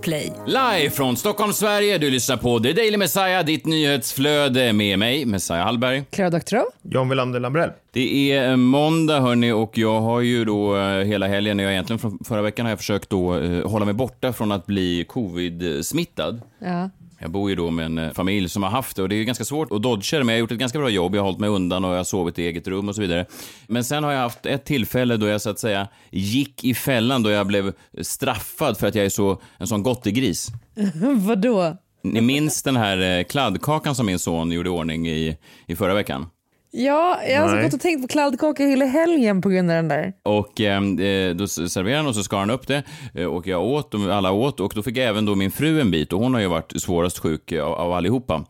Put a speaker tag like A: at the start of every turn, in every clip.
A: Podplay.
B: Live från Stockholm, Sverige. Du lyssnar på The Daily Messiah, ditt nyhetsflöde med mig, Messiah Hallberg.
C: Clara Doktorow.
D: John Wilander Lambrell.
B: Det är eh, måndag hörni och jag har ju då eh, hela helgen, jag egentligen från förra veckan har jag försökt då eh, hålla mig borta från att bli covid-smittad.
C: Ja.
B: Jag bor ju då med en eh, familj som har haft det och det är ju ganska svårt att dodga det, men jag har gjort ett ganska bra jobb. Jag har hållit mig undan och jag har sovit i eget rum och så vidare. Men sen har jag haft ett tillfälle då jag så att säga gick i fällan, då jag blev straffad för att jag är så, en sån gottegris.
C: Vadå?
B: Ni minns den här eh, kladdkakan som min son gjorde i ordning i, i förra veckan?
C: Ja, jag har alltså
D: Nej.
C: gått och tänkt på kladdkaka hela helgen på grund av den där.
B: Och eh, eh, då serverade han och så skar han upp det eh, och jag åt och alla åt och då fick även då min fru en bit och hon har ju varit svårast sjuk av, av allihopa.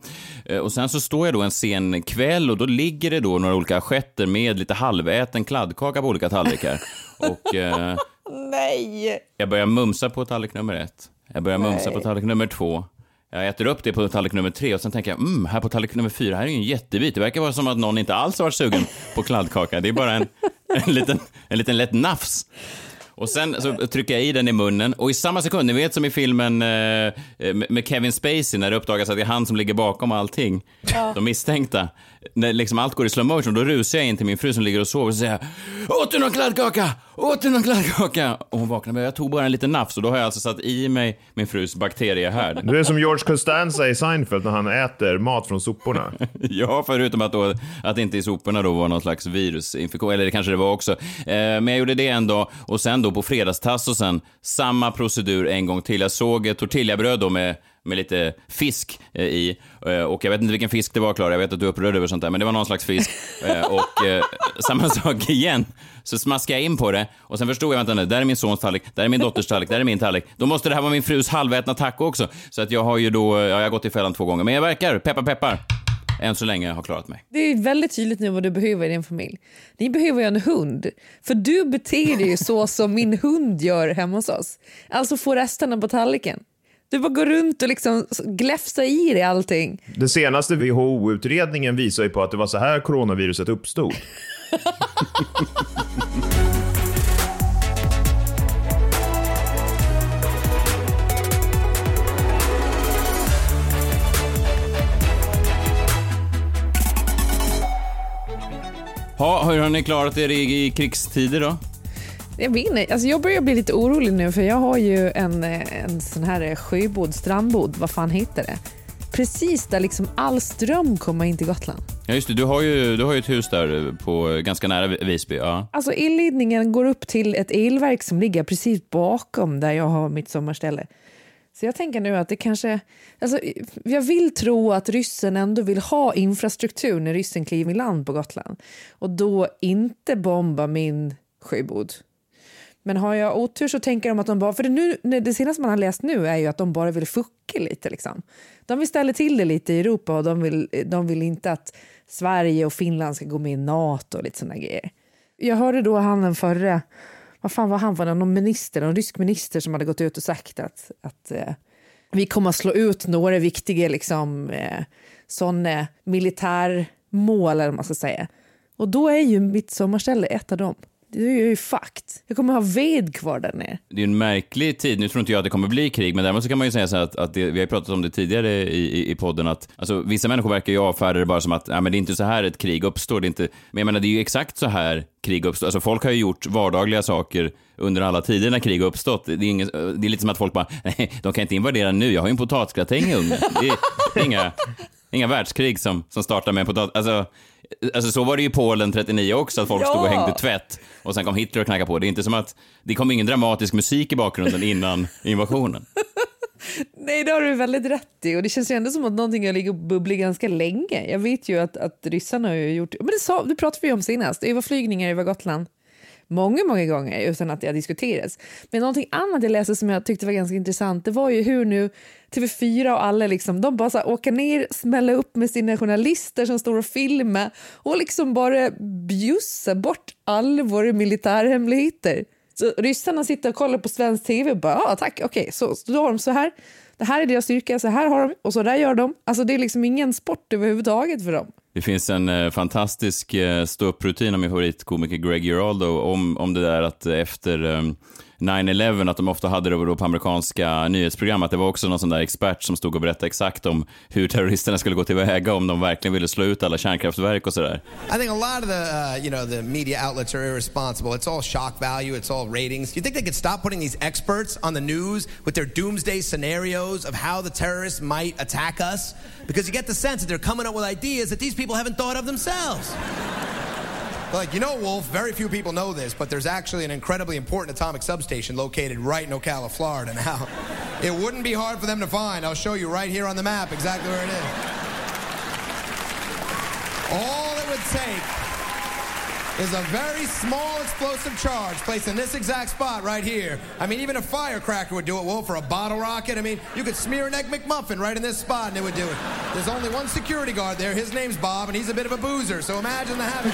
B: Eh, och sen så står jag då en sen kväll och då ligger det då några olika assietter med lite halväten kladdkaka på olika tallrikar. och eh,
C: Nej!
B: jag börjar mumsa på tallrik nummer ett. Jag börjar mumsa på tallrik nummer två. Jag äter upp det på tallrik nummer tre och sen tänker jag, mm, här på tallrik nummer fyra, här är ju en jättebit. Det verkar vara som att någon inte alls har varit sugen på kladdkaka. Det är bara en, en, liten, en liten lätt nafs. Och sen så trycker jag i den i munnen och i samma sekund, ni vet som i filmen eh, med Kevin Spacey när det uppdagas att det är han som ligger bakom allting, de misstänkta. När liksom allt går i slow motion, då rusar jag in till min fru som ligger och sover och säger Åt du någon kladdkaka? Åt du någon kladdkaka? Och hon vaknar med, jag tog bara en liten nafs och då har jag alltså satt i mig min frus bakteriehärd.
D: Du är som George Costanza i Seinfeld när han äter mat från soporna.
B: Ja, förutom att, då, att det inte i soporna då var någon slags virusinfektion, eller det kanske det var också. Eh, men jag gjorde det en dag och sen då på fredagstass och sen samma procedur en gång till. Jag såg ett tortillabröd då med med lite fisk eh, i. Eh, och jag vet inte vilken fisk det var, Klara. Jag vet att du är upprörd över sånt där, men det var någon slags fisk. Eh, och eh, samma sak igen. Så smaskade jag in på det och sen förstod jag, vänta nu, där är min sons tallrik, där är min dotters tallrik, där är min tallrik. Då måste det här vara min frus halvätna taco också. Så att jag har ju då, ja, jag har gått i fällan två gånger. Men jag verkar, peppar peppar, än så länge har klarat mig.
C: Det är väldigt tydligt nu vad du behöver i din familj. Ni behöver ju en hund. För du beter dig ju så som min hund gör hemma hos oss. Alltså få resterna på tallriken. Du bara går runt och liksom gläfsar i dig allting.
D: Den senaste WHO-utredningen visar ju på att det var så här coronaviruset uppstod.
B: Ha, hur har ni klarat er i, i krigstider då?
C: Jag vet inte, alltså jag börjar bli lite orolig nu för jag har ju en, eh, en sån här eh, sjöbod, strandbod, vad fan heter det? Precis där liksom all ström kommer in till Gotland.
B: Ja just det, du har ju, du har ju ett hus där på ganska nära Visby. Ja.
C: Alltså elledningen går upp till ett elverk som ligger precis bakom där jag har mitt sommarställe. Så jag tänker nu att det kanske, alltså jag vill tro att ryssen ändå vill ha infrastruktur när ryssen kliver i land på Gotland och då inte bomba min sjöbod. Men har jag otur så tänker de att de bara, för det, nu, det senaste man har läst nu är ju att de bara vill fucka lite liksom. De vill ställa till det lite i Europa och de vill, de vill inte att Sverige och Finland ska gå med i NATO och lite sådana grejer. Jag hörde då han den förre, vad fan var han, var det någon minister, någon rysk minister som hade gått ut och sagt att, att eh, vi kommer att slå ut några viktiga liksom, eh, sådana militärmål eller vad man ska säga. Och då är ju mitt sommarställe ett av dem. Det är ju fucked. Jag kommer ha ved kvar där nere.
B: Det är en märklig tid. Nu tror inte jag att det kommer bli krig, men däremot så kan man ju säga så här att, att det, vi har pratat om det tidigare i, i, i podden, att alltså, vissa människor verkar ju avfärda det bara som att ja, men det är inte så här ett krig uppstår. Det är inte, men jag menar, det är ju exakt så här krig uppstår. Alltså, folk har ju gjort vardagliga saker under alla tider när krig har uppstått. Det är, ingen, det är lite som att folk bara, nej, de kan inte invadera nu, jag har ju en potatisgratäng i ugnen. Det är, det är inga, inga världskrig som, som startar med en potatis... Alltså, Alltså så var det ju i Polen 39 också, att folk
C: Ja.
B: stod och hängde tvätt och sen kom Hitler och knackade på. Det är inte som att det kom ingen dramatisk musik i bakgrunden innan invasionen.
C: Nej, det har du väldigt rätt i. Och det känns ju ändå som att någonting har och bubblat ganska länge. Jag vet ju att, att ryssarna har ju gjort... Men det, sa, det pratade vi om senast. Överflygningar över Gotland många, många gånger utan att det har diskuterats. Men någonting annat jag läste som jag tyckte var ganska intressant, det var ju hur nu TV4 och alla liksom, de bara så här, åker ner, smäller upp med sina journalister som står och filmar och liksom bara bjussar bort alla våra militärhemligheter. Så ryssarna sitter och kollar på svensk tv och bara, ja tack, okej, okay. så, så då har de så här, det här är deras styrka, så här har de och så där gör de. Alltså det är liksom ingen sport överhuvudtaget för dem.
B: Det finns en eh, fantastisk eh, ståupprutin av min favoritkomiker Greg Giraldo om, om det där att efter eh, 9-11, att de ofta hade det då på amerikanska nyhetsprogram, att det var också någon sån där expert som stod och berättade exakt om hur terroristerna skulle gå tillväga om de verkligen ville slå ut alla kärnkraftverk och sådär.
E: I think a lot of the, uh, you know, the media outlets are irresponsible. It's all shock value, it's all ratings. You think they could stop putting these experts on the news with their doomsday scenarios of how the terrorists might attack us? Because you get the sense that they're coming up with ideas that these people haven't thought of themselves. Like, you know, Wolf, very few people know this, but there's actually an incredibly important atomic substation located right in Ocala, Florida. Now, it wouldn't be hard for them to find. I'll show you right here on the map exactly where it is. All it would take is a very small explosive charge placed in this exact spot right here. I mean, even a firecracker would do it, Wolf, or a bottle rocket. I mean, you could smear an Egg McMuffin right in this spot and it would do it. There's only one security guard there. His name's Bob and he's a bit of a boozer, so imagine the havoc.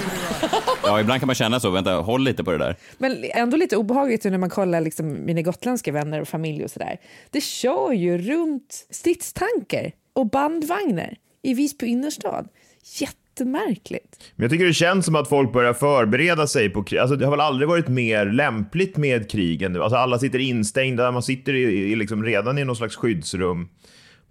B: Ja, ibland kan man känna så. Vänta, håll lite på det där.
C: Men ändå lite obehagligt när man kollar liksom mina gotländska vänner och familj och sådär. Det kör ju runt stridstanker och bandvagnar i Visby innerstad. Jättemärkligt.
D: Men jag tycker det känns som att folk börjar förbereda sig på krig. Alltså, det har väl aldrig varit mer lämpligt med krig än nu. Alltså, alla sitter instängda, man sitter i, i liksom redan i någon slags skyddsrum.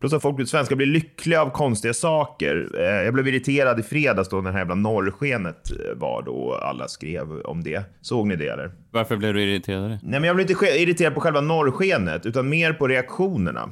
D: Plus att folk, svenskar blir lyckliga av konstiga saker. Eh, Jag blev irriterad i fredags då när det här jävla norrskenet eh, var då alla skrev om det. Såg ni det eller?
B: Varför blev du irriterad?
D: Nej, men jag blev inte irriterad på själva norrskenet, utan mer på reaktionerna.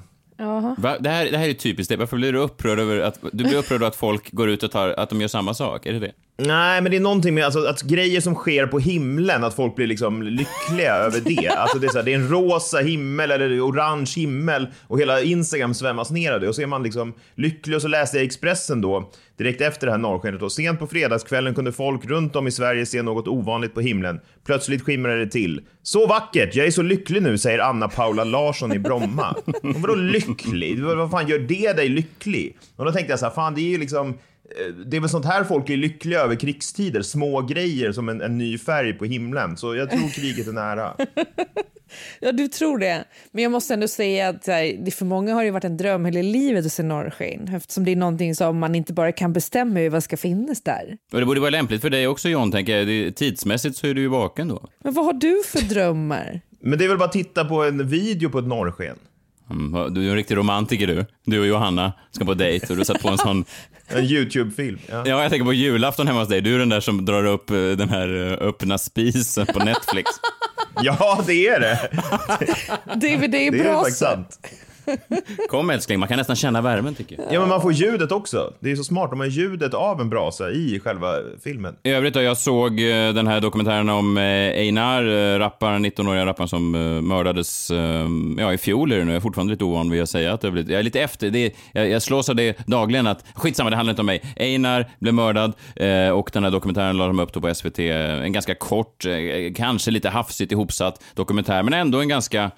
B: Va? Det, här, det här är typiskt det. Varför blir du upprörd över att, du blir upprörd över att folk går ut och tar, att de gör samma sak? Är det det?
D: Nej, men det är någonting med alltså, att grejer som sker på himlen, att folk blir liksom lyckliga över det. Alltså det, är så här, det är en rosa himmel eller orange himmel och hela Instagram svämmas ner av det. Och så är man liksom lycklig. Och så läste jag Expressen då, direkt efter det här norrskenet. Och sent på fredagskvällen kunde folk runt om i Sverige se något ovanligt på himlen. Plötsligt skimrade det till. Så vackert! Jag är så lycklig nu, säger Anna Paula Larsson i Bromma. Och vadå lycklig? Vad fan gör det dig lycklig? Och då tänkte jag så här, fan det är ju liksom eh, det är väl sånt här folk är lyckliga över krigstider. Små grejer som en, en ny färg på himlen. Så jag tror kriget är nära.
C: Ja, du tror det. Men jag måste ändå säga att här, för många har det varit en dröm hela livet att se norrsken eftersom det är någonting som man inte bara kan bestämma över vad ska finnas där.
B: Och det borde vara lämpligt för dig också John, tänker jag. Tidsmässigt så är du ju vaken då.
C: Men vad har du för drömmar?
D: Men det är väl bara att titta på en video på ett norrsken.
B: Mm, du är en riktig romantiker du. Du och Johanna ska på dejt och du satt på en sån...
D: En YouTube-film. Ja.
B: Ja, jag tänker på julafton hemma hos dig. Du är den där som drar upp eh, den här eh, öppna spisen på Netflix.
D: Ja, det är det.
C: DVD är
D: Det är
C: bra.
D: sant.
B: Kom älskling, man kan nästan känna värmen tycker jag.
D: Ja, men man får ljudet också. Det är så smart. De har ljudet av en brasa i själva filmen.
B: I övrigt då, jag såg eh, den här dokumentären om eh, Einar, eh, rapparen, 19-åriga rapparen som mördades, ja i fjol är det nu, jag är fortfarande lite ovan vid att säga att det blivit, jag är lite efter, det är, jag, jag slås av det dagligen att, skitsamma det handlar inte om mig, Einar blev mördad och den här dokumentären la de upp då på SVT, en ganska kort, kanske lite hafsigt ihopsatt dokumentär, men ändå en ganska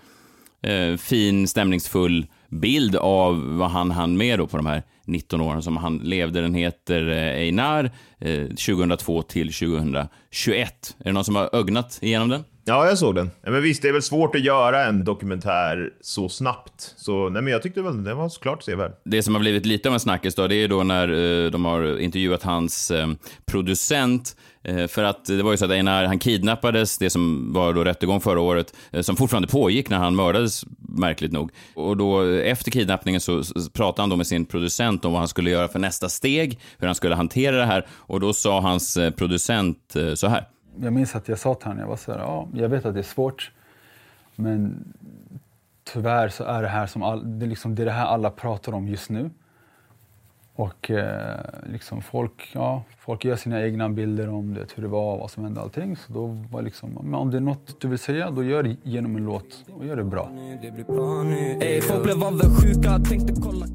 B: eh, fin, stämningsfull bild av vad han hann med då på de här 19 åren som han levde. Den heter eh, Einar, eh, 2002 till 2021. Är det någon som har ögnat igenom den?
D: Ja, jag såg den. Men visst, det är väl svårt att göra en dokumentär så snabbt. Så nej, men jag tyckte väl den var såklart sevärd.
B: Det som har blivit lite av en snackis då, det är då när eh, de har intervjuat hans eh, producent. Eh, för att det var ju så att Einar, han kidnappades, det som var då rättegång förra året, eh, som fortfarande pågick när han mördades, märkligt nog. Och då eh, efter kidnappningen så, så pratade han då med sin producent om vad han skulle göra för nästa steg, hur han skulle hantera det här. Och då sa hans eh, producent eh, så här.
F: Jag minns att jag sa till honom, jag var så här, ja, jag vet att det är svårt, men tyvärr så är det här som all, det, är liksom, det är det här alla pratar om just nu. Och eh, liksom folk, ja, folk gör sina egna bilder om det, hur det var, vad som hände allting. Så då var liksom, men om det är något du vill säga, då gör det genom en låt och gör det bra.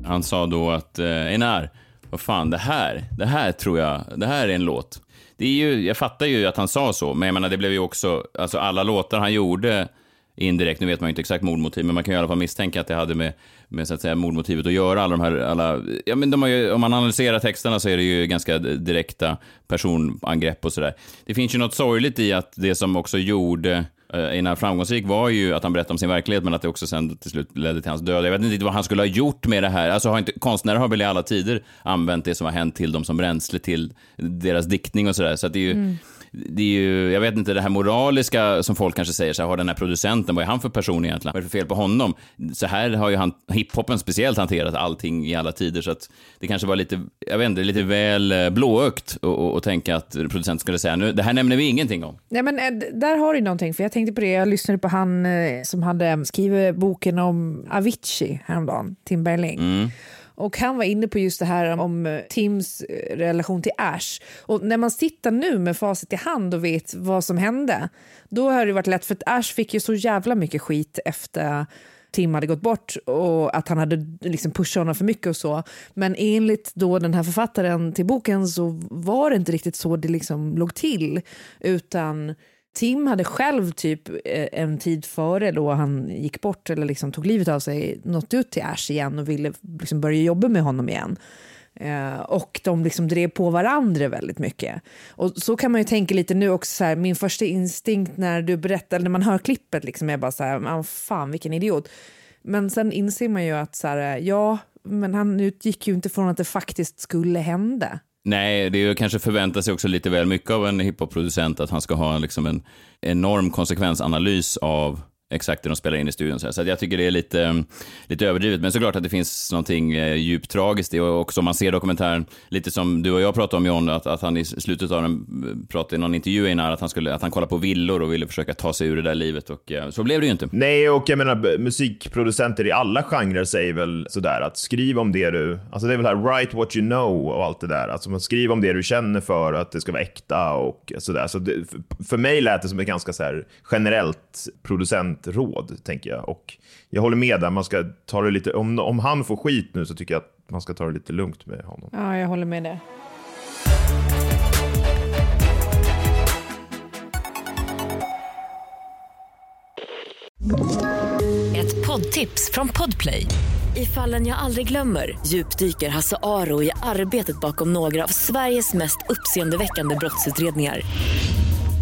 B: Han sa då att eh, Einar, vad fan, det här, det här tror jag, det här är en låt. Det är ju, jag fattar ju att han sa så, men jag menar det blev ju också, alltså alla låtar han gjorde indirekt, nu vet man ju inte exakt mordmotiv, men man kan ju i alla fall misstänka att det hade med, med så att säga mordmotivet att göra. Alla de här, alla, ja men de har ju, om man analyserar texterna så är det ju ganska direkta personangrepp och sådär. Det finns ju något sorgligt i att det som också gjorde eh, innan framgångsrik var ju att han berättade om sin verklighet, men att det också sen till slut ledde till hans död. Jag vet inte vad han skulle ha gjort med det här. Alltså, har inte, konstnärer har väl i alla tider använt det som har hänt till dem som bränsle till deras diktning och sådär. Så att det är ju,
C: Mm
B: det är ju, jag vet inte, det här moraliska som folk kanske säger, så här, har den här producenten, vad är han för person egentligen? Vad är det för fel på honom? Så här har ju han, hiphopen speciellt hanterat allting i alla tider, så att det kanske var lite, jag vet inte, lite väl eh, blåögt att- tänka att producenten skulle säga, nu, det här nämner vi ingenting om.
C: Nej, men, eh, där har du någonting, för jag tänkte på det, jag lyssnade på han eh, som hade skrivit boken om Avicii häromdagen, Tim Berling. Och han var inne på just det här om eh, Tims eh, relation till Ash. Och när man sitter nu med facit i hand och vet vad som hände, då har det varit lätt, för att Ash fick ju så jävla mycket skit efter Tim hade gått bort och att han hade liksom pushat honom för mycket och så. Men enligt då den här författaren till boken så var det inte riktigt så det liksom låg till. Utan Tim hade själv typ eh, en tid före då han gick bort eller liksom tog livet av sig nått ut till Ash igen och ville liksom börja jobba med honom igen. Eh, och de liksom drev på varandra väldigt mycket. Och så kan man ju tänka lite nu också, så här, min första instinkt när du berättar, eller när man hör klippet, liksom, är bara så här, "Ah, fan vilken idiot. Men sen inser man ju att så här, ja, men han utgick ju inte från att det faktiskt skulle hända.
B: Nej, det är ju kanske förväntas sig också lite väl mycket av en hiphop-producent att han ska ha liksom en enorm konsekvensanalys av exakt det de spelar in i studion. Så, här. så att jag tycker det är lite, mm, lite överdrivet. Men såklart att det finns någonting eh, djupt tragiskt i och också om man ser dokumentären, lite som du och jag pratade om John, att, att han i slutet av den mm, pratade i någon intervju innan att han, skulle, att han kollade på villor och ville försöka ta sig ur det där livet och eh, så blev det ju inte.
D: Nej, och jag menar musikproducenter i alla genrer säger väl sådär att skriv om det du, alltså det är väl här write what you know och allt det där. Alltså man skriv om det du känner för, att det ska vara äkta och sådär. Så det, för- för mig lät det som ett ganska så här generellt producent producentråd, tänker jag. Och jag håller med där, man ska ta det lite, om, om han får skit nu så tycker jag att man ska ta det lite lugnt med honom.
C: Ja, jag håller med det.
G: Ett poddtips från Podplay. I fallen jag aldrig glömmer djupdyker Hasse Aro i arbetet bakom några av Sveriges mest uppseendeväckande brottsutredningar.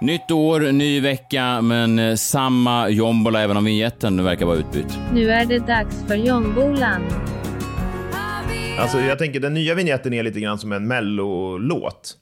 B: Nytt år, ny vecka, men eh, samma jombola även om vignetten verkar vara utbytt.
H: Nu är det dags för Jombolan.
D: Alltså jag tänker den nya vignetten är lite grann som en mellolåt.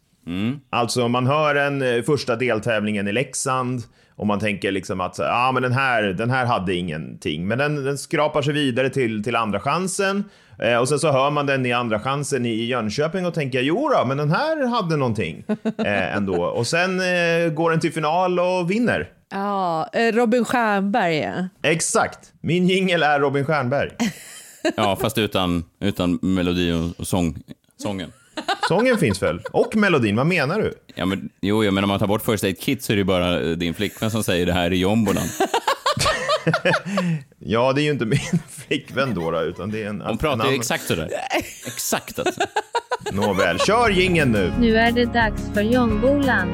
D: Alltså man hör den eh, första deltävlingen i Leksand och man tänker liksom att ja ah, men den här, den här hade ingenting. Men den, den skrapar sig vidare till, till andra chansen eh, och sen så hör man den i andra chansen i Jönköping och tänker jo då, men den här hade någonting eh, ändå. Och sen eh, går den till final och vinner.
C: Ja, eh, Robin Stjernberg. ja.
D: Exakt. Min jingel är Robin Stjernberg.
B: Ja, fast utan, utan melodi och- sång, sången.
D: Sången finns väl? Och melodin, vad menar du?
B: Ja, men, jo, jo, men om man tar bort First Aid Kit så är det bara eh, din flickvän som säger det här i jombolan.
D: Ja, det är ju inte min flickvän då, då utan det är en...
B: Hon pratar ju exakt sådär. Exakt alltså.
D: Nåväl, kör gingen nu!
H: Nu är det dags för Jombolan.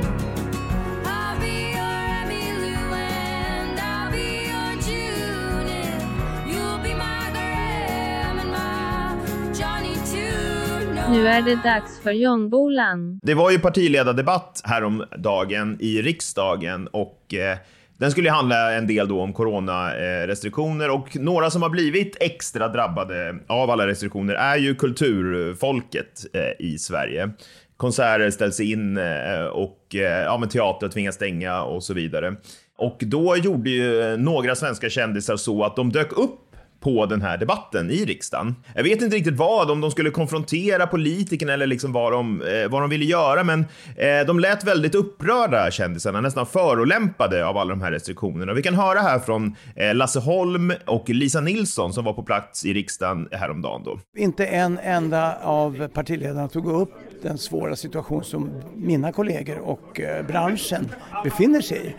H: Nu är det dags för Jombolan.
D: Det var ju partiledardebatt häromdagen i riksdagen och eh, den skulle ju handla en del då om coronarestriktioner och några som har blivit extra drabbade av alla restriktioner är ju kulturfolket eh, i Sverige. Konserter ställs in eh, och eh, ja, men teater tvingas stänga och så vidare. Och då gjorde ju några svenska kändisar så att de dök upp på den här debatten i riksdagen. Jag vet inte riktigt vad, om de skulle konfrontera politikerna eller liksom vad de, eh, vad de ville göra, men eh, de lät väldigt upprörda kändisarna, nästan förolämpade av alla de här restriktionerna. Vi kan höra här från eh, Lasse Holm och Lisa Nilsson som var på plats i riksdagen häromdagen. Då.
I: Inte en enda av partiledarna tog upp den svåra situation som mina kollegor och eh, branschen befinner sig i.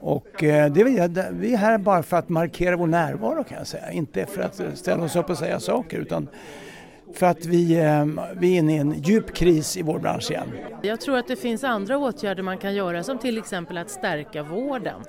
I: Och eh, det är, vi är här bara för att markera vår närvaro kan jag säga. Inte för att ställa oss upp och säga saker utan för att vi, eh, vi är inne i en djup kris i vår bransch igen.
J: Jag tror att det finns andra åtgärder man kan göra som till exempel att stärka vården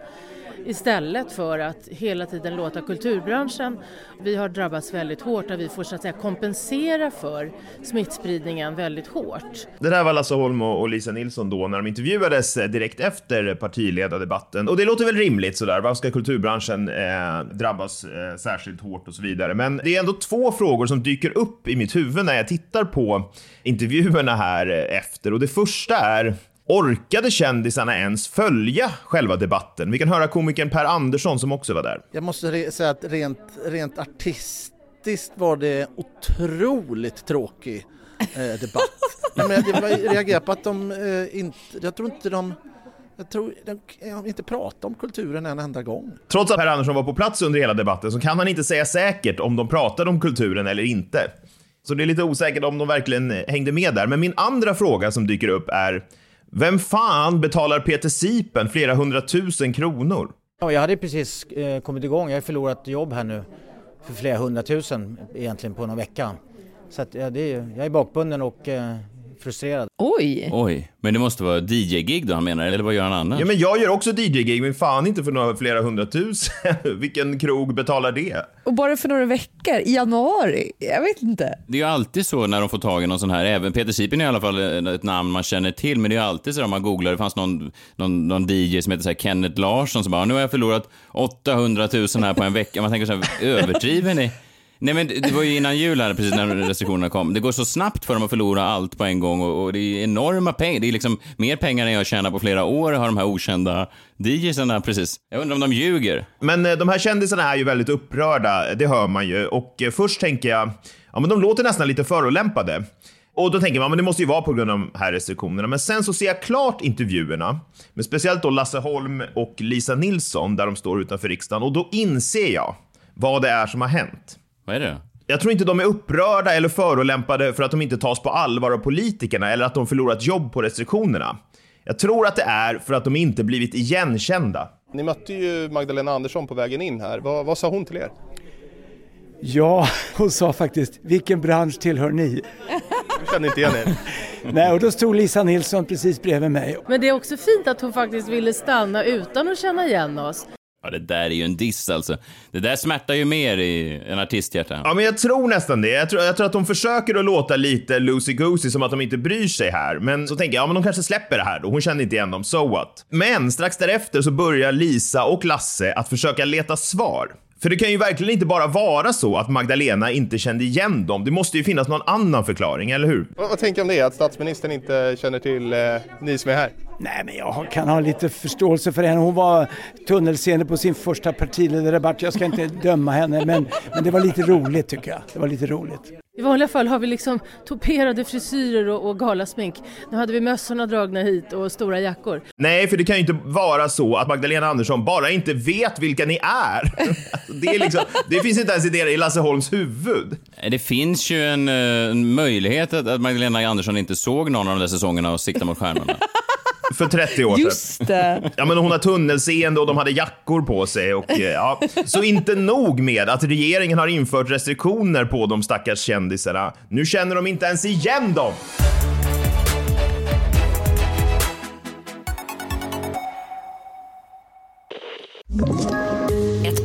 J: istället för att hela tiden låta kulturbranschen, vi har drabbats väldigt hårt och vi får så att säga kompensera för smittspridningen väldigt hårt.
D: Det där var Lasse Holm och Lisa Nilsson då när de intervjuades eh, direkt efter partiledardebatten. Och det låter väl rimligt sådär, varför ska kulturbranschen eh, drabbas eh, särskilt hårt och så vidare? Men det är ändå två frågor som dyker upp i mitt huvud när jag tittar på intervjuerna här eh, efter och det första är Orkade kändisarna ens följa själva debatten? Vi kan höra komikern Per Andersson som också var där.
K: Jag måste säga att rent, rent artistiskt var det otroligt tråkig eh, debatt. men jag reagerar på att de eh, inte, jag tror inte de jag tror de inte pratat om kulturen en enda gång.
D: Trots att Per Andersson var på plats under hela debatten så kan han inte säga säkert om de pratade om kulturen eller inte. Så det är lite osäkert om de verkligen hängde med där. Men min andra fråga som dyker upp är vem fan betalar Peter Sipen flera hundratusen kronor?
L: Ja, jag hade precis eh, kommit igång. Jag har förlorat jobb här nu för flera hundratusen egentligen på någon vecka. Så att, ja, det är, jag är bakbunden och eh, frustrerad.
C: Oj!
B: Oj, men det måste vara DJ-gig då han menar, eller vad gör han annars?
D: Ja, men jag gör också DJ-gig, men fan inte för några flera hundratusen. Vilken krog betalar det?
C: Och bara för några veckor, i januari? Jag vet inte.
B: Det är ju alltid så när de får tag i någon sån här, även Peter Sipen är i alla fall ett namn man känner till, men det är ju alltid så om man googlar, det fanns någon, någon, någon DJ som heter så här Kenneth Larsson som bara, nu har jag förlorat 800 000 här på en vecka. Man tänker så här, överdriver ni? Nej men det var ju innan jul här, precis när restriktionerna kom. Det går så snabbt för dem att förlora allt på en gång och, och det är enorma pengar. Det är liksom mer pengar än jag tjänar på flera år har de här okända DJsarna precis. Jag undrar om de ljuger.
D: Men eh, de här kändisarna är ju väldigt upprörda, det hör man ju. Och eh, först tänker jag, ja men de låter nästan lite förolämpade. Och då tänker man, men det måste ju vara på grund av de här restriktionerna. Men sen så ser jag klart intervjuerna, men speciellt då Lasse Holm och Lisa Nilsson där de står utanför riksdagen och då inser jag vad det är som har hänt.
B: Vad är det?
D: Jag tror inte de är upprörda eller förolämpade för att de inte tas på allvar av politikerna eller att de förlorat jobb på restriktionerna. Jag tror att det är för att de inte blivit igenkända.
M: Ni mötte ju Magdalena Andersson på vägen in här. Vad, vad sa hon till er?
I: Ja, hon sa faktiskt, vilken bransch tillhör ni?
M: Jag känner inte igen er.
I: Nej, och då stod Lisa Nilsson precis bredvid mig.
J: Men det är också fint att hon faktiskt ville stanna utan att känna igen oss.
B: Ja, det där är ju en diss alltså. Det där smärtar ju mer i en artisthjärta.
D: Ja, men jag tror nästan det. Jag tror, jag tror att de försöker att låta lite loosey-goosey, som att de inte bryr sig här. Men så tänker jag, ja men de kanske släpper det här då. Hon kände inte igen dem, so what? Men strax därefter så börjar Lisa och Lasse att försöka leta svar. För det kan ju verkligen inte bara vara så att Magdalena inte kände igen dem. Det måste ju finnas någon annan förklaring, eller hur?
M: Vad, vad tänker du om det? Att statsministern inte känner till eh, ni som är här?
I: Nej, men jag kan ha lite förståelse för henne. Hon var tunnelseende på sin första partiledardebatt. Jag ska inte döma henne, men, men det var lite roligt tycker jag. Det var lite roligt.
J: I vanliga fall har vi liksom toperade frisyrer och, och galasmink. Nu hade vi mössorna dragna hit och stora jackor.
D: Nej, för det kan ju inte vara så att Magdalena Andersson bara inte vet vilka ni är. det, är liksom, det finns inte ens idéer i Lasse Holms huvud.
B: Det finns ju en, en möjlighet att, att Magdalena Andersson inte såg någon av de där säsongerna och siktade mot stjärnorna.
D: För 30 år sedan.
C: Just det.
D: Ja, men hon har tunnelseende och de hade jackor på sig. Och, ja. Så inte nog med att regeringen har infört restriktioner på de stackars kändisarna. Nu känner de inte ens igen dem.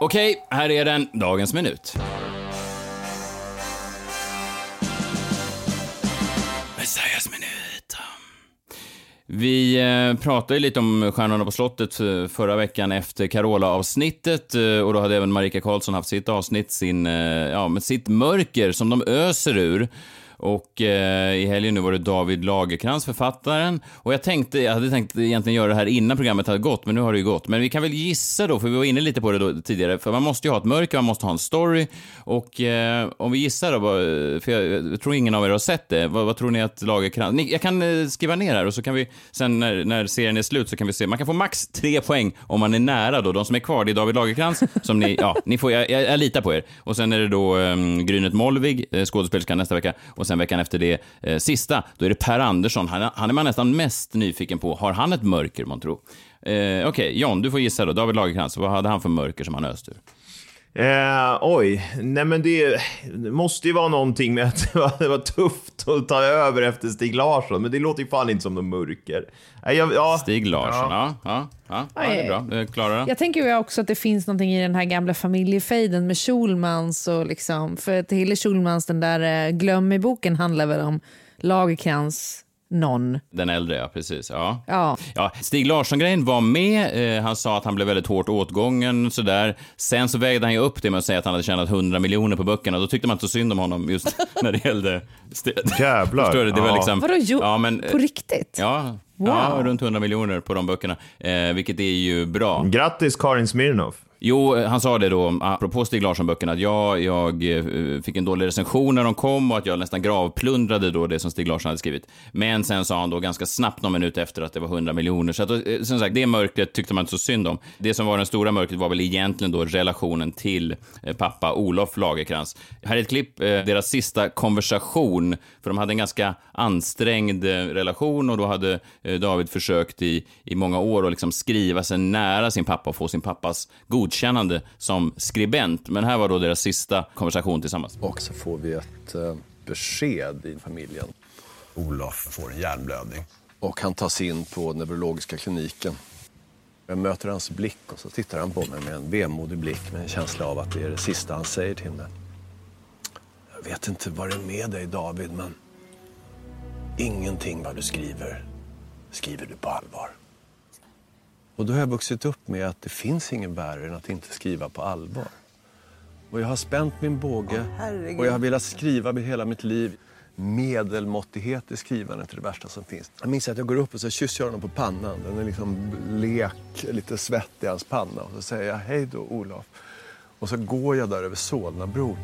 B: Okej, här är den. Dagens minut. Messias minut. Vi eh, pratade lite om Stjärnorna på slottet eh, förra veckan efter Carola-avsnittet eh, och då hade även Marika Karlsson haft sitt avsnitt, sin, ja, med sitt mörker som de öser ur. Och eh, i helgen nu var det David Lagerkrans, författaren. Och jag tänkte, jag hade tänkt egentligen göra det här innan programmet hade gått, men nu har det ju gått. Men vi kan väl gissa då, för vi var inne lite på det då tidigare, för man måste ju ha ett mörker, man måste ha en story. Och eh, om vi gissar då, för jag, jag tror ingen av er har sett det, vad, vad tror ni att Lagerkrans... Ni, jag kan eh, skriva ner här och så kan vi sen när, när serien är slut så kan vi se. Man kan få max tre poäng om man är nära då. De som är kvar, det är David Lagerkrans som ni, ja, ni får, jag, jag, jag litar på er. Och sen är det då um, Grynet Molvig, eh, skådespelerskan nästa vecka. Och sen veckan efter det, eh, sista, då är det Per Andersson. Han, han är man nästan mest nyfiken på. Har han ett mörker, man tror? Eh, Okej, John, du får gissa då. David Lagercrantz, vad hade han för mörker som han öste ur?
D: Eh, oj, nej men det, det måste ju vara någonting med att det var, det var tufft att ta över efter Stig Larsson, men det låter ju fan inte som någon mörker. Nej, jag, ja.
B: Stig Larsson, ja. Ja, ja, ja, det är bra. Eh, Klara?
C: Jag tänker ju också att det finns någonting i den här gamla familjefejden med Schulmans och liksom, för att Hille Schulmans, den där eh, Glöm i boken handlar väl om Lagerkrans någon.
B: Den äldre, ja. Precis. Ja.
C: Ja.
B: Ja, Stig Larsson-grejen var med. Eh, han sa att han blev väldigt hårt åtgången. Sådär. Sen så vägde han ju upp det med att säga att han hade tjänat 100 miljoner på böckerna. Då tyckte man inte så synd om honom just när det gällde...
D: Jävlar.
B: Förstår du? Det var
D: Ja.
B: liksom...
C: Vadå, jo,
B: ja, men,
C: på riktigt?
B: Ja,
C: Wow.
B: ja, runt 100 miljoner på de böckerna, eh, vilket är ju bra.
D: Grattis Karin Smirnoff.
B: Jo, eh, han sa det då, apropå Stig Larsson-böckerna, att jag, jag eh, fick en dålig recension när de kom och att jag nästan gravplundrade då det som Stig Larsson hade skrivit. Men sen sa han då ganska snabbt, någon minut efter, att det var 100 miljoner. Så att, eh, som sagt, det mörkret tyckte man inte så synd om. Det som var den stora mörkret var väl egentligen då relationen till pappa Olof Lagerkrans. Här är ett klipp, deras sista konversation, för de hade en ganska ansträngd relation och då hade David försökt i, i många år att liksom skriva sig nära sin pappa och få sin pappas godkännande som skribent. Men här var då deras sista konversation tillsammans.
N: Och så får vi ett eh, besked i familjen. Olof får en hjärnblödning. Och han tas in på neurologiska kliniken. Jag möter hans blick och så tittar han på mig med en vemodig blick med en känsla av att det är det sista han säger till mig. Jag vet inte vad det är med dig David, men ingenting vad du skriver skriver du på allvar. Och då har jag vuxit upp med att det finns ingen värre än att inte skriva på allvar. Och jag har spänt min båge
O: herregud.
N: och jag har velat skriva hela mitt liv. Medelmåttighet i skrivandet är det värsta som finns. Jag minns att jag går upp och så kysser jag honom på pannan. Den är liksom lek, lite svett i hans panna. Och så säger jag hej då Olof. Och så går jag där över Solnabro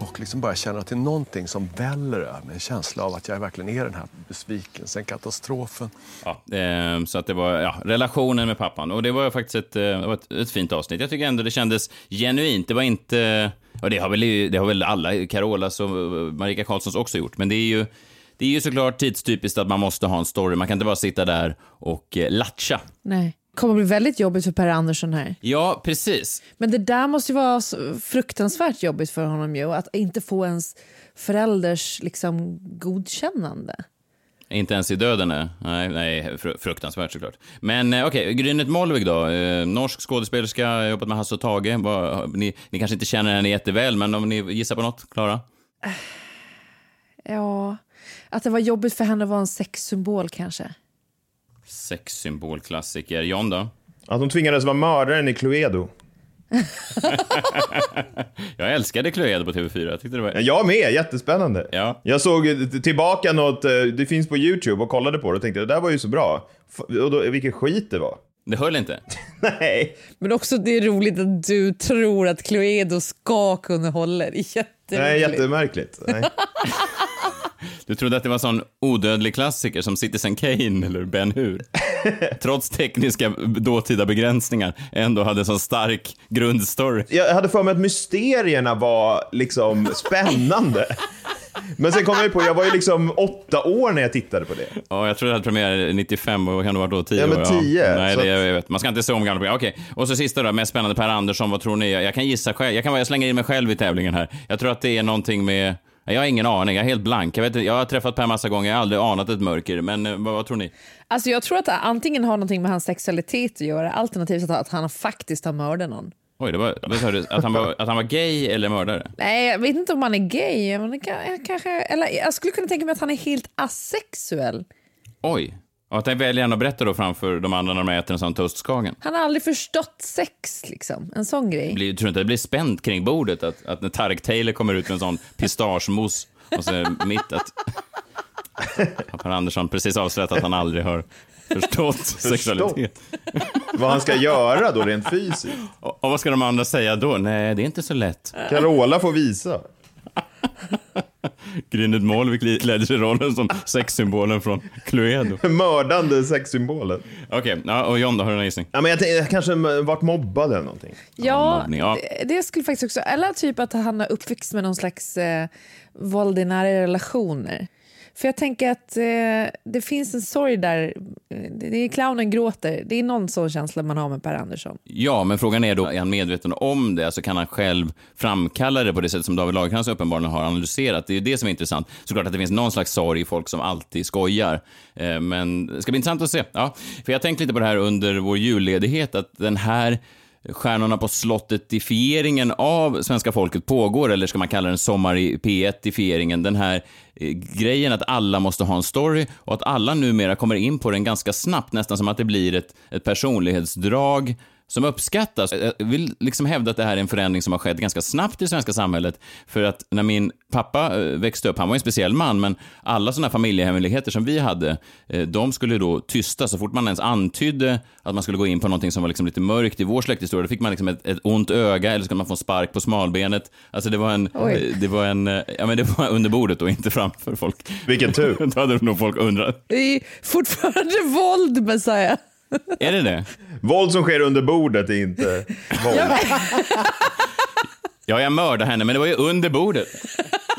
N: och liksom bara känner att det är någonting som väller över mig. En känsla av att jag verkligen är den här besvikelsen, katastrofen.
B: Ja, eh, så att det var ja, relationen med pappan. Och det var faktiskt ett, eh, det var ett, ett fint avsnitt. Jag tycker ändå det kändes genuint. Det var inte... Och det har väl, det har väl alla, Carolas och Marika Karlssons också gjort. Men det är ju, det är ju såklart tidstypiskt att man måste ha en story. Man kan inte bara sitta där och eh, latcha.
C: Nej. Kommer bli väldigt jobbigt för Per Andersson här.
B: Ja, precis.
C: Men det där måste ju vara fruktansvärt jobbigt för honom ju, att inte få ens förälders liksom, godkännande.
B: Inte ens i döden, nej. Nej, nej fru- fruktansvärt såklart. Men eh, okej, Grynet Molvig då. Eh, norsk skådespelerska, jobbat med Hasse och Tage. Ni, ni kanske inte känner henne jätteväl, men om ni gissar på något, Klara?
C: Ja, att det var jobbigt för henne att vara en sexsymbol kanske.
B: Sexsymbolklassiker. John då?
D: Att hon tvingades vara mördaren i Cluedo.
B: Jag älskade Cluedo på TV4. Jag tyckte det var...
D: Ja, Jag med, jättespännande.
B: Ja.
D: Jag såg eh, tillbaka något, eh, det finns på YouTube och kollade på det och tänkte det där var ju så bra. Och då, vilken skit det var.
B: Det höll inte.
D: Nej.
C: Men också det är roligt att du tror att Cluedo ska kunna hålla. Det är jätteroligt.
D: Nej, jättemärkligt. Nej.
B: Du trodde att det var sån odödlig klassiker som Citizen Kane eller Ben Hur. Trots tekniska dåtida begränsningar ändå hade en sån stark grundstory.
D: Jag hade för mig att mysterierna var liksom spännande. Men sen kom jag ju på, jag var ju liksom åtta år när jag tittade på det.
B: Ja, jag tror det hade premiär 95 och kan det vara då? 10
D: Ja, men
B: år?
D: 10,
B: Nej,
D: så
B: det, jag vet. Man ska inte se om gamla program. Okej, och så sista då, mest spännande Per Andersson, vad tror ni? Jag kan gissa själv. Jag kan jag slänger in mig själv i tävlingen här. Jag tror att det är någonting med jag har ingen aning, jag är helt blank. Jag, vet, jag har träffat Per massa gånger, jag har aldrig anat ett mörker. Men eh, vad, vad tror ni?
C: Alltså jag tror att det antingen har någonting med hans sexualitet att göra alternativt att, han faktiskt har mördat någon.
B: Oj, det var, vad sa du? Att han var, att han var gay eller mördare?
C: Nej, jag vet inte om han är gay. Men jag kanske, eller jag skulle kunna tänka mig att han är helt asexuell.
B: Oj. Och att han väljer han att berätta då framför de andra när de äter en sån toastskagen.
C: Han har aldrig förstått sex, liksom. En sån grej.
B: Blir, tror du inte det blir spänt kring bordet? Att, att när Tarek Taylor kommer ut med en sån pistagemos och så är mitt att... Att Per Andersson precis avslöjat att han aldrig har förstått sexualitet.
D: Vad han ska göra då rent fysiskt.
B: Och, och vad ska de andra säga då? Nej, det är inte så lätt.
D: Carola får visa.
B: Grynet Målvik ledde sig rollen som sexsymbolen från Cluedo.
D: Mördande sexsymbolen.
B: Okej, ja, och John då, har du någon gissning?
D: Ja, men jag, tänkte, jag kanske varit mobbad eller någonting.
C: Ja,
B: mobbning, ja.
C: det- det skulle faktiskt också... Eller typ att han har uppväxt med någon slags eh, våld i nära relationer. För jag tänker att eh, det finns en sorg där. Det det är clownen gråter. Det är någon sån känsla man har med Per Andersson.
B: Ja, men frågan är då, är han medveten om det? Alltså kan han själv framkalla det på det sätt som David Lagercrantz uppenbarligen har analyserat? Det är ju det som är intressant. Såklart att det finns någon slags sorg i folk som alltid skojar. Eh, Men det ska bli intressant att se. Ja, för jag tänkte lite på det här under vår julledighet, att den här Stjärnorna på slottet-ifieringen av svenska folket pågår, eller ska man kalla den sommar i P1-ifieringen, den här eh, grejen att alla måste ha en story och att alla numera kommer in på den ganska snabbt, nästan som att det blir ett, ett personlighetsdrag som uppskattas. Jag vill liksom hävda att det här är en förändring som har skett ganska snabbt i det svenska samhället. För att när min pappa eh, växte upp, han var en speciell man, men alla sådana familjehemligheter som vi hade, eh, de skulle då tysta så fort man ens antydde att man skulle gå in på någonting som var liksom lite mörkt i vår släkthistoria. Då fick man liksom ett, ett ont öga eller så kunde man få en spark på smalbenet. Alltså det var en,
C: Oj.
B: eh, det var en, ja men det var under bordet och inte framför folk.
D: Vilken tur.
B: Då hade nog folk undrat.
C: Det är fortfarande våld, Messiah.
B: Är det det?
D: Våld som sker under bordet är inte våld.
B: Ja, jag mördade henne, men det var ju under bordet.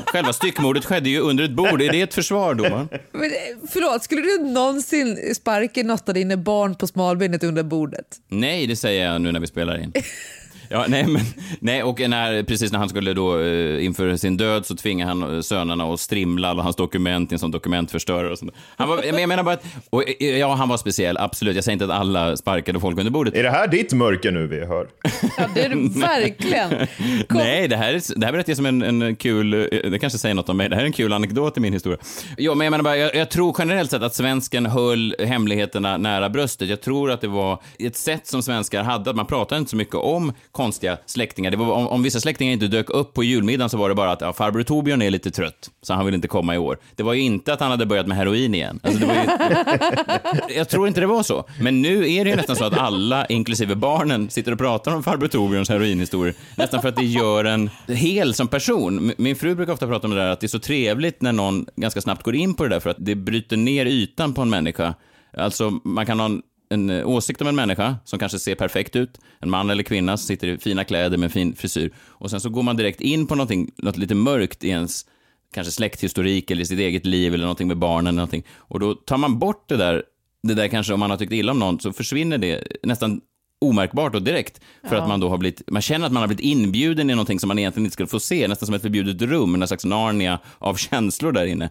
B: Själva styckmordet skedde ju under ett bord. Är det ett försvar, domaren?
C: Men, eh, förlåt, skulle du någonsin sparka något av dina barn på smalbenet under bordet?
B: Nej, det säger jag nu när vi spelar in. Ja, nej, men, nej, och när, precis när han skulle då eh, inför sin död så tvingade han eh, sönerna att strimla alla hans dokument i en sån dokumentförstörare och sånt. Han var, men jag menar bara att, och, eh, ja, han var speciell, absolut. Jag säger inte att alla sparkade folk under bordet.
D: Är det här ditt mörker nu vi hör?
C: Ja, det är det verkligen.
B: Nej, det här, är, det här berättar jag som en, en kul, det kanske säger något om mig, det här är en kul anekdot i min historia. Jo, men jag menar bara, jag, jag tror generellt sett att svensken höll hemligheterna nära bröstet. Jag tror att det var ett sätt som svenskar hade, att man pratade inte så mycket om konstiga släktingar. Det var, om, om vissa släktingar inte dök upp på julmiddagen så var det bara att ja, farbror Torbjörn är lite trött, så han vill inte komma i år. Det var ju inte att han hade börjat med heroin igen. Alltså, ju, jag tror inte det var så. Men nu är det ju nästan så att alla, inklusive barnen, sitter och pratar om farbror Torbjörns heroinhistorier. Nästan för att det gör en hel som person. Min fru brukar ofta prata om det där att det är så trevligt när någon ganska snabbt går in på det där för att det bryter ner ytan på en människa. Alltså, man kan ha en en eh, åsikt om en människa som kanske ser perfekt ut, en man eller kvinna som sitter i fina kläder med fin frisyr. Och sen så går man direkt in på någonting, något lite mörkt i ens kanske släkthistorik eller sitt eget liv eller någonting med barnen eller någonting. Och då tar man bort det där, det där kanske om man har tyckt illa om någon så försvinner det nästan omärkbart och direkt för
C: Ja.
B: att man då har blivit, man känner att man har blivit inbjuden i någonting som man egentligen inte skulle få se, nästan som ett förbjudet rum, en slags Narnia av känslor där inne.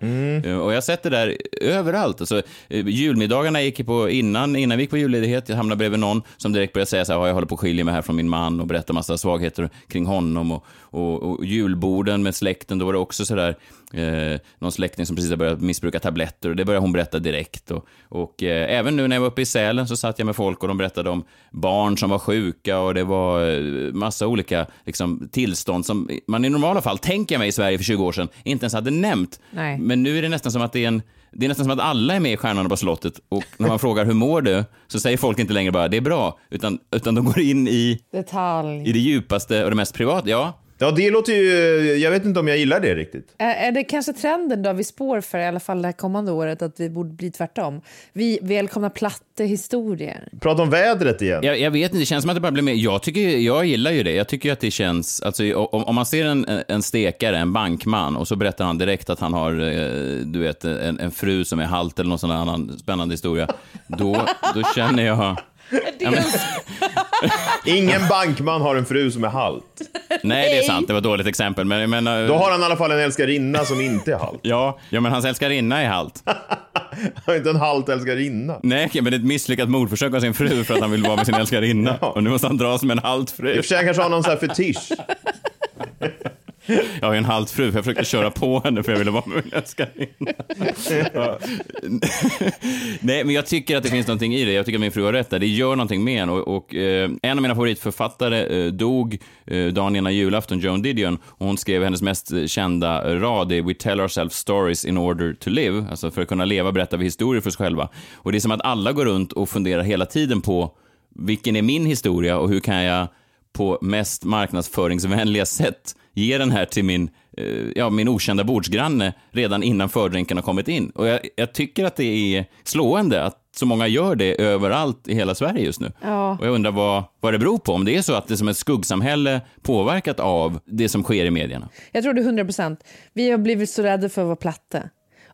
B: Eh, Och jag har sett det där överallt. Alltså, eh, julmiddagarna gick jag på innan, innan vi gick på julledighet, jag hamnade bredvid någon som direkt började säga så här, "Ja, jag håller på att skilja mig här från min man och berätta massa svagheter kring honom och, och, och julborden med släkten, då var det också så där Eh, någon släkting som precis har börjat missbruka tabletter och det började hon berätta direkt. Och, och eh, även nu när jag var uppe i Sälen så satt jag med folk och de berättade om barn som var sjuka och det var eh, massa olika liksom, tillstånd som man i normala fall, tänker jag mig i Sverige för 20 år sedan, inte ens hade nämnt.
C: Nej.
B: Men nu är det nästan som att det är en det är nästan som att alla är med i Stjärnorna på slottet och när man frågar hur mår du så säger folk inte längre bara det är bra, utan, utan de går in i,
C: Detalj.
B: i det djupaste och det mest privata. Ja,
D: Ja, det låter ju... Jag vet inte om jag gillar det riktigt.
C: Är, det kanske trenden då vi spår för i alla fall det här kommande året att det borde bli tvärtom? Vi välkomnar plattehistorier.
D: Prata om vädret igen.
B: Jag, jag vet inte, det känns som att det bara blir mer. Jag, tycker, jag gillar ju det. Jag tycker att det känns, alltså om, om man ser en, en stekare, en bankman, och så berättar han direkt att han har, eh, du vet, en, en fru som är halt eller någon sån här annan spännande historia, då, då känner jag... Ja,
D: Ingen bankman har en fru som är halt.
B: Nej, det är sant. Det var ett dåligt exempel. Men jag menar...
D: Då har han i alla fall en älskarinna som inte är halt.
B: Ja, ja men hans älskarinna är halt.
D: Han har inte en halt älskarinna.
B: Nej, men det är ett misslyckat mordförsök av sin fru för att han vill vara med sin älskarinna. Och nu måste han dras med en halt fru.
D: I och för sig kanske har någon sån här fetisch.
B: Jag har ju en halt fru, för jag försökte köra på henne för jag ville vara med min älskarinna. Nej, men jag tycker att det finns någonting i det. Jag tycker att min fru har rätt där. Det gör någonting med en. Och, och eh, en av mina favoritförfattare eh, dog eh, dagen innan julafton, Joan Didion. Och hon skrev hennes mest kända rad, det är We tell ourselves stories in order to live. Alltså för att kunna leva berättar vi historier för oss själva. Och det är som att alla går runt och funderar hela tiden på vilken är min historia och hur kan jag på mest marknadsföringsvänliga sätt ge den här till min, eh, ja, min okända bordsgranne redan innan fördrinken har kommit in. Och jag, jag tycker att det är slående att så många gör det överallt i hela Sverige just nu.
C: Ja.
B: Och jag undrar vad, vad det beror på, om det är så att det är som ett skuggsamhälle påverkat av det som sker i medierna.
C: Jag tror det är 100 procent. Vi har blivit så rädda för att vara platta.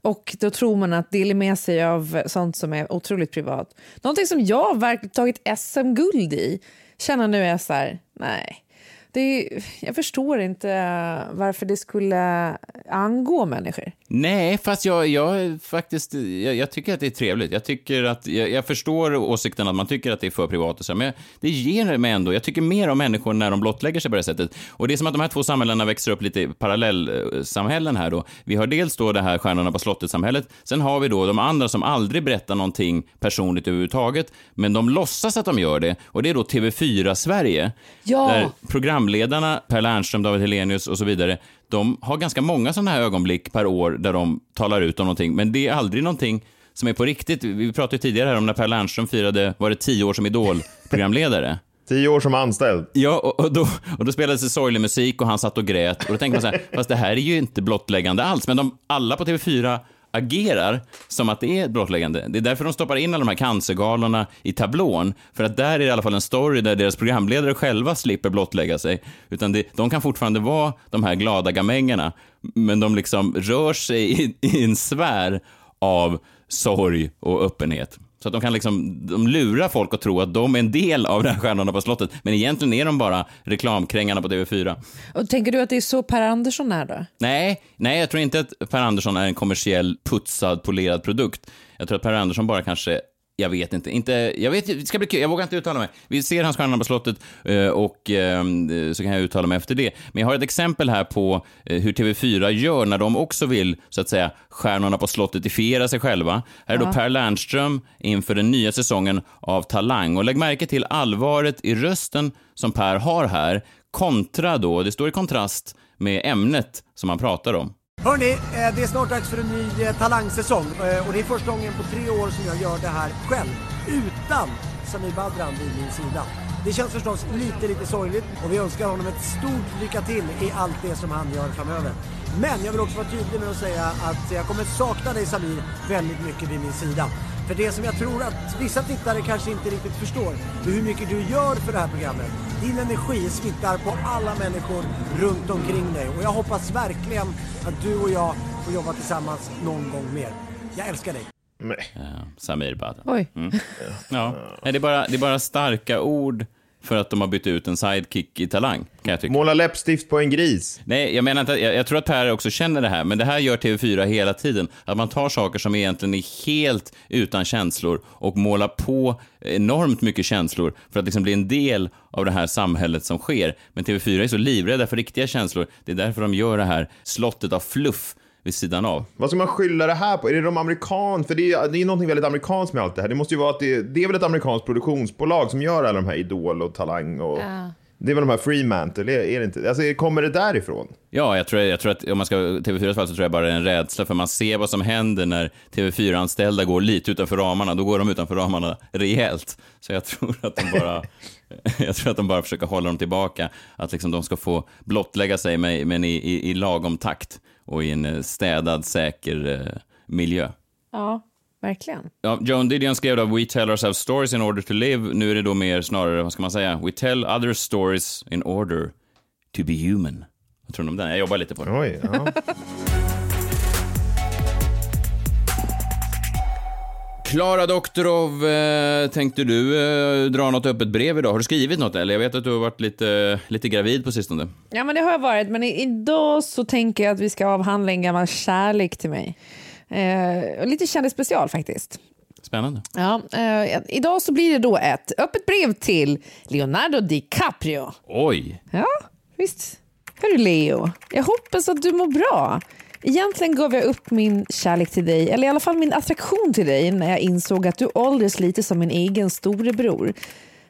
C: Och då tror man att dela med sig av sånt som är otroligt privat. Någonting som jag verkligen tagit SM-guld i, känner nu är så här, nej. Det är, jag förstår inte eh, varför det skulle angå människor.
B: Nej, fast jag, jag faktiskt, jag, jag, tycker att det är trevligt. Jag tycker att, jag, jag, förstår åsikten att man tycker att det är för privat och så, men det ger mig ändå, jag tycker mer om människor när de blottlägger sig på det sättet. Och det är som att de här två samhällena växer upp lite i parallellsamhällen här då. Vi har dels då det här Stjärnorna på slottet-samhället, sen har vi då de andra som aldrig berättar någonting personligt överhuvudtaget, men de låtsas att de gör det, och det är då TV4 Sverige.
C: Ja.
B: Där programledarna, Per Lernström, David Helenius och så vidare, de har ganska många sådana här ögonblick per år där de talar ut om någonting, men det är aldrig någonting som är på riktigt. Vi pratade tidigare här om när Per Lernström firade, var det tio år som Idol-programledare?
D: Tio år som anställd.
B: Ja, och, och, då, och då spelades det sorglig musik och han satt och grät. Och då tänker man så här, fast det här är ju inte blottläggande alls. Men de, alla på TV4 agerar som att det är ett blottläggande. Det är därför de stoppar in alla de här cancergalorna i tablån. För att där är det i alla fall en story där deras programledare själva slipper blottlägga sig. Utan det, de kan fortfarande vara de här glada gamängerna, men de liksom rör sig i, i en sfär av sorg och öppenhet. Så att de kan liksom, de lurar folk att tro att de är en del av den här Stjärnorna på slottet, men egentligen är de bara reklamkrängarna på TV4.
C: Och tänker du att det är så Per Andersson är då?
B: Nej, nej, jag tror inte att Per Andersson är en kommersiell, putsad, polerad produkt. Jag tror att Per Andersson bara kanske jag vet inte. inte jag, vet, det ska bli kul. jag vågar inte uttala mig. Vi ser hans Stjärnorna på slottet eh, och eh, så kan jag uttala mig efter det. Men jag har ett exempel här på eh, hur TV4 gör när de också vill, så att säga, Stjärnorna på slottetifiera sig själva. Här är då. Per Lernström inför den nya säsongen av Talang. Och lägg märke till allvaret i rösten som Per har här, kontra då, det står i kontrast med ämnet som han pratar om.
O: Hörni, eh, det är snart dags för en ny eh, talangsäsong eh, och det är första gången på tre år som jag gör det här själv utan Samir Badran vid min sida. Det känns förstås lite, lite sorgligt och vi önskar honom ett stort lycka till i allt det som han gör framöver. Men jag vill också vara tydlig med att säga att jag kommer sakna dig Samir väldigt mycket vid min sida. För det som jag tror att vissa tittare kanske inte riktigt förstår, är hur mycket du gör för det här programmet. Din energi smittar på alla människor runt omkring dig och jag hoppas verkligen att du och jag får jobba tillsammans någon gång mer. Jag älskar dig.
B: Ja, Samir Badran.
C: Oj.
B: Mm. Ja. Nej, det, är bara, det är bara starka ord för att de har bytt ut en sidekick i Talang, kan jag tycka.
D: Måla läppstift på en gris.
B: Nej, jag menar inte, jag, jag tror att Per också känner det här, men det här gör TV4 hela tiden. Att man tar saker som egentligen är helt utan känslor och målar på enormt mycket känslor för att liksom bli en del av det här samhället som sker. Men TV4 är så livrädda för riktiga känslor. Det är därför de gör det här slottet av fluff vid sidan av.
D: Vad ska man skylla det här på? Är det de amerikan? För det är, det är någonting väldigt amerikanskt med allt det här. Det måste ju vara att det, det är väl ett amerikanskt produktionsbolag som gör alla de här Idol och Talang och... Det är väl de här Fremantle, är, är det inte? Alltså, kommer det därifrån?
B: Ja, jag tror, jag tror att om man ska TV4 fall så tror jag bara det är en rädsla för man ser vad som händer när TV4-anställda går lite utanför ramarna. Då går de utanför ramarna rejält. Så jag tror att de bara, jag tror att de bara försöker hålla dem tillbaka. Att liksom de ska få blottlägga sig med, men i, i, i lagom takt och i en eh, städad, säker eh, miljö.
C: Ja, verkligen.
B: Ja, Joan Didion skrev då We tell ourselves stories in order to live. Nu är det då mer snarare, vad ska man säga, We tell other stories in order to be human. Vad tror ni om den? Jag jobbar lite på den.
D: Oj, ja.
B: Klara Doktorov, eh, tänkte du eh, dra något öppet brev idag? Har du skrivit något eller? Jag vet att du har varit lite, lite gravid på sistone.
C: Ja, men det har jag varit. Men i- idag så tänker jag att vi ska avhandla en gammal kärlek till mig. Eh, lite kändisspecial faktiskt.
B: Spännande.
C: Ja, eh, idag så blir det då ett öppet brev till Leonardo DiCaprio.
B: Oj!
C: Ja, visst. Hörru Leo, jag hoppas att du mår bra. Egentligen gav jag upp min kärlek till dig, eller i alla fall min attraktion till dig när jag insåg att du åldras lite som min egen storebror.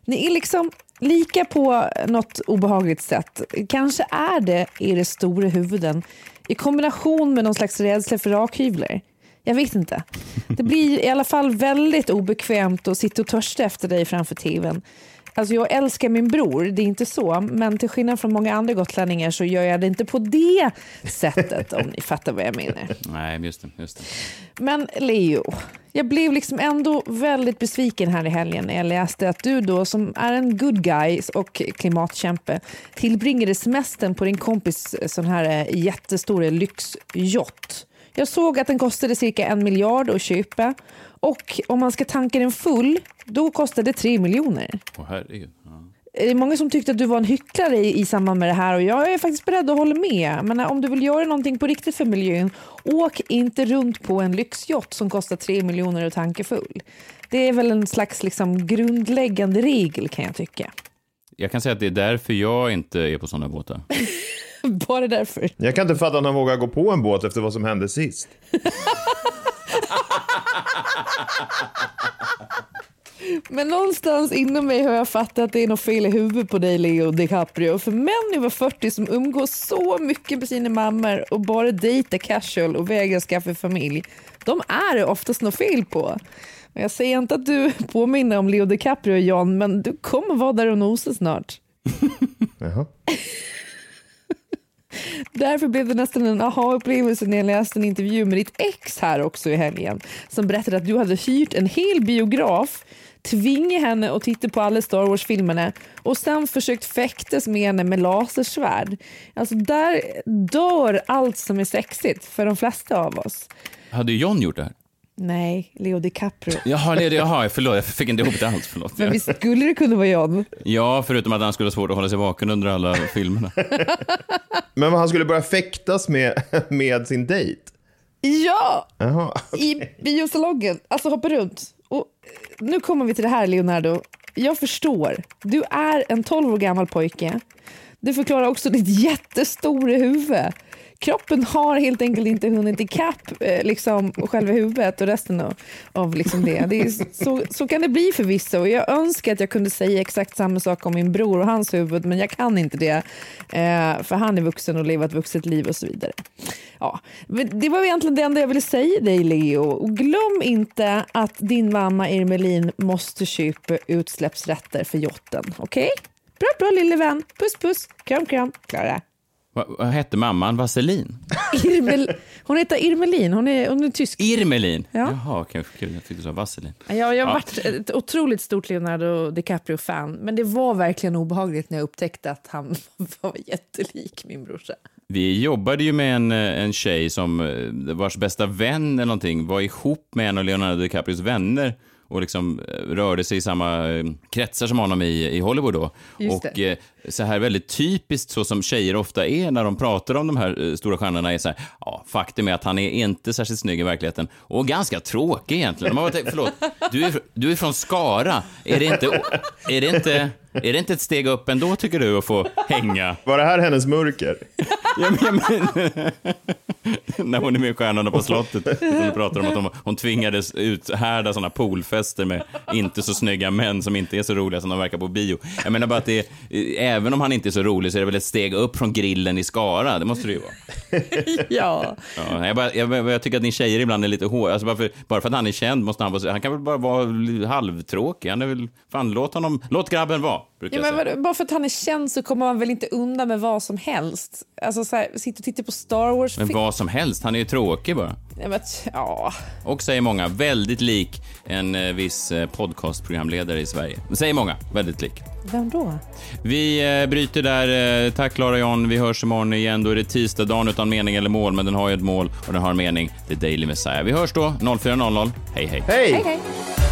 C: Ni är liksom lika på något obehagligt sätt. Kanske är det era stora huvuden i kombination med någon slags rädsla för rakhyvlar. Jag vet inte. Det blir i alla fall väldigt obekvämt att sitta och törsta efter dig framför tvn. Alltså jag älskar min bror, det är inte så. Men till skillnad från många andra gotlänningar så gör jag det inte på det sättet om ni fattar vad jag menar.
B: Nej, just det. Just det.
C: Men Leo, jag blev liksom ändå väldigt besviken här i helgen när jag läste att du då som är en good guy och klimatkämpe tillbringade semestern på din kompis sån här eh, jättestora lyxjott. Jag såg att den kostade cirka en miljard att köpa och om man ska tanka den full då kostade det tre miljoner.
B: Åh herregud. Ja.
C: Det är många som tyckte att du var en hycklare i, i samband med det här och jag är faktiskt beredd att hålla med. Men om du vill göra någonting på riktigt för miljön, åk inte runt på en lyxjott som kostar tre miljoner att tanka full. Det är väl en slags liksom grundläggande regel kan jag tycka.
B: Jag kan säga att det är därför jag inte är på sådana båtar.
C: Bara därför.
D: Jag kan inte fatta att han vågar gå på en båt efter vad som hände sist.
C: Men någonstans inom mig har jag fattat att det är något fel i huvudet på dig Leo DiCaprio. För män över 40 som umgås så mycket med sina mammor och bara dejtar casual och vägrar skaffa familj, de är det oftast något fel på. Jag säger inte att du påminner om Leo DiCaprio John, men du kommer vara där och nosa snart.
D: Jaha.
C: Därför blev det nästan en aha-upplevelse när jag läste en intervju med ditt ex här också i helgen som berättade att du hade hyrt en hel biograf tvingat henne att titta på alla Star Wars-filmerna och sen försökt fäktas med henne med lasersvärd. Alltså där dör allt som är sexigt för de flesta av oss.
B: Hade John gjort det här?
C: Nej, Leo DiCaprio.
B: Jaha, det, jaha, förlåt, jag fick inte ihop det alls. Förlåt.
C: Men visst skulle det kunna vara John?
B: Ja, förutom att han skulle ha svårt att hålla sig vaken under alla filmerna.
D: Men han skulle börja fäktas med, med sin dejt?
C: Ja!
D: Jaha.
C: i biosalongen, alltså hoppa runt. Och nu kommer vi till det här Leonardo. Jag förstår, du är en 12 år gammal pojke. Det förklarar också ditt jättestora huvud. Kroppen har helt enkelt inte hunnit ikapp eh, liksom, själva huvudet och resten av, av liksom det. det är, så, så kan det bli förvisso. och jag önskar att jag kunde säga exakt samma sak om min bror och hans huvud men jag kan inte det. Eh, för han är vuxen och lever ett vuxet liv och så vidare. Ja, det var egentligen det enda jag ville säga dig Leo. Och glöm inte att din mamma Irmelin måste köpa utsläppsrätter för jotten. Okej? Okay? Bra, bra lille vän. Puss, puss. Kram, kram. Klara.
B: Vad, vad hette mamman? Vaselin?
C: Irmel, hon heter Irmelin. Hon är, hon är tysk.
B: Irmelin?
C: Ja.
B: Jaha, okej. kul. Jag tyckte du sa Vaselin.
C: Ja, jag har
B: Ja.
C: varit ett otroligt stort Leonardo DiCaprio-fan. Men det var verkligen obehagligt när jag upptäckte att han var jättelik min brorsa.
B: Vi jobbade ju med en, eh, en tjej som eh, vars bästa vän eller någonting var ihop med en av Leonardo DiCaprios vänner och liksom eh, rörde sig i samma eh, kretsar som honom i, i Hollywood då.
C: Just
B: och eh, så här väldigt typiskt så som tjejer ofta är när de pratar om de här eh, stora stjärnorna är så här, ja, faktum är att han är inte särskilt snygg i verkligheten och ganska tråkig egentligen. Man bara förlåt, du är, du är från Skara, är det inte, är det inte, är det inte ett steg upp ändå tycker du att få hänga?
D: Var det här hennes mörker?
B: Ja, men, ja, men, när hon är med i Stjärnorna på slottet. Hon pratar om att hon, hon tvingades uthärda sådana poolfester med inte så snygga män som inte är så roliga som de verkar på bio. Jag menar bara att det är, även om han inte är så rolig så är det väl ett steg upp från grillen i Skara. Det måste det ju vara.
C: ja.
B: Ja, jag, bara, jag, jag tycker att ni tjejer ibland är lite hårda. Alltså bara, för, bara för att han är känd måste han vara... Han kan väl bara vara halvtråkig. Han är väl... Fan, låt honom... Låt grabben vara, brukar
C: Ja,
B: jag
C: men
B: säga.
C: vadå, bara för att han är känd så kommer man väl inte undan med vad som helst? Alltså så här, sitta och titta på Star Wars.
B: Men vad som helst, han är ju tråkig bara.
C: Ja, men, ja.
B: Och säger många, väldigt lik en eh, viss eh, podcastprogramledare i Sverige. Säger många, väldigt lik.
C: Vem då?
B: Vi eh, bryter där. Eh, tack Clara John. Vi hörs imorgon igen. Då är det tisdag, dagen utan mening eller mål, men den har ju ett mål och den har en mening. The Daily Messiah. Vi hörs då 04.00. Hej, hej.
D: Hej!
C: Hej, hej.